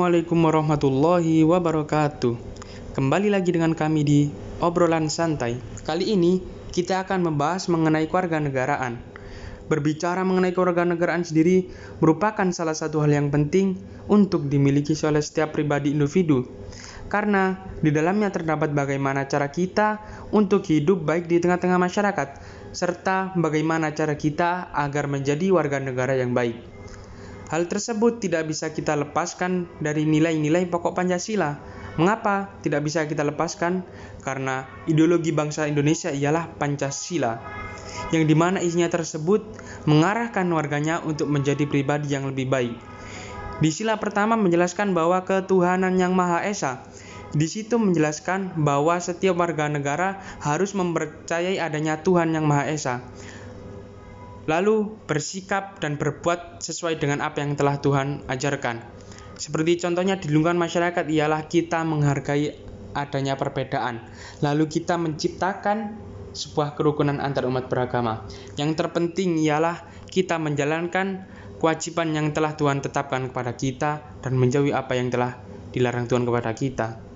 Assalamualaikum warahmatullahi wabarakatuh. Kembali lagi dengan kami di obrolan santai. Kali ini kita akan membahas mengenai kewarganegaraan. Berbicara mengenai kewarganegaraan sendiri merupakan salah satu hal yang penting untuk dimiliki oleh setiap pribadi individu. Karena di dalamnya terdapat bagaimana cara kita untuk hidup baik di tengah-tengah masyarakat, serta bagaimana cara kita agar menjadi warga negara yang baik. Hal tersebut tidak bisa kita lepaskan dari nilai-nilai pokok Pancasila. Mengapa tidak bisa kita lepaskan? Karena ideologi bangsa Indonesia ialah Pancasila, yang di mana isinya tersebut mengarahkan warganya untuk menjadi pribadi yang lebih baik. Di sila pertama menjelaskan bahwa ketuhanan yang Maha Esa. Di situ menjelaskan bahwa setiap warga negara harus mempercayai adanya Tuhan yang Maha Esa lalu bersikap dan berbuat sesuai dengan apa yang telah Tuhan ajarkan. Seperti contohnya di lingkungan masyarakat ialah kita menghargai adanya perbedaan, lalu kita menciptakan sebuah kerukunan antar umat beragama. Yang terpenting ialah kita menjalankan kewajiban yang telah Tuhan tetapkan kepada kita dan menjauhi apa yang telah dilarang Tuhan kepada kita.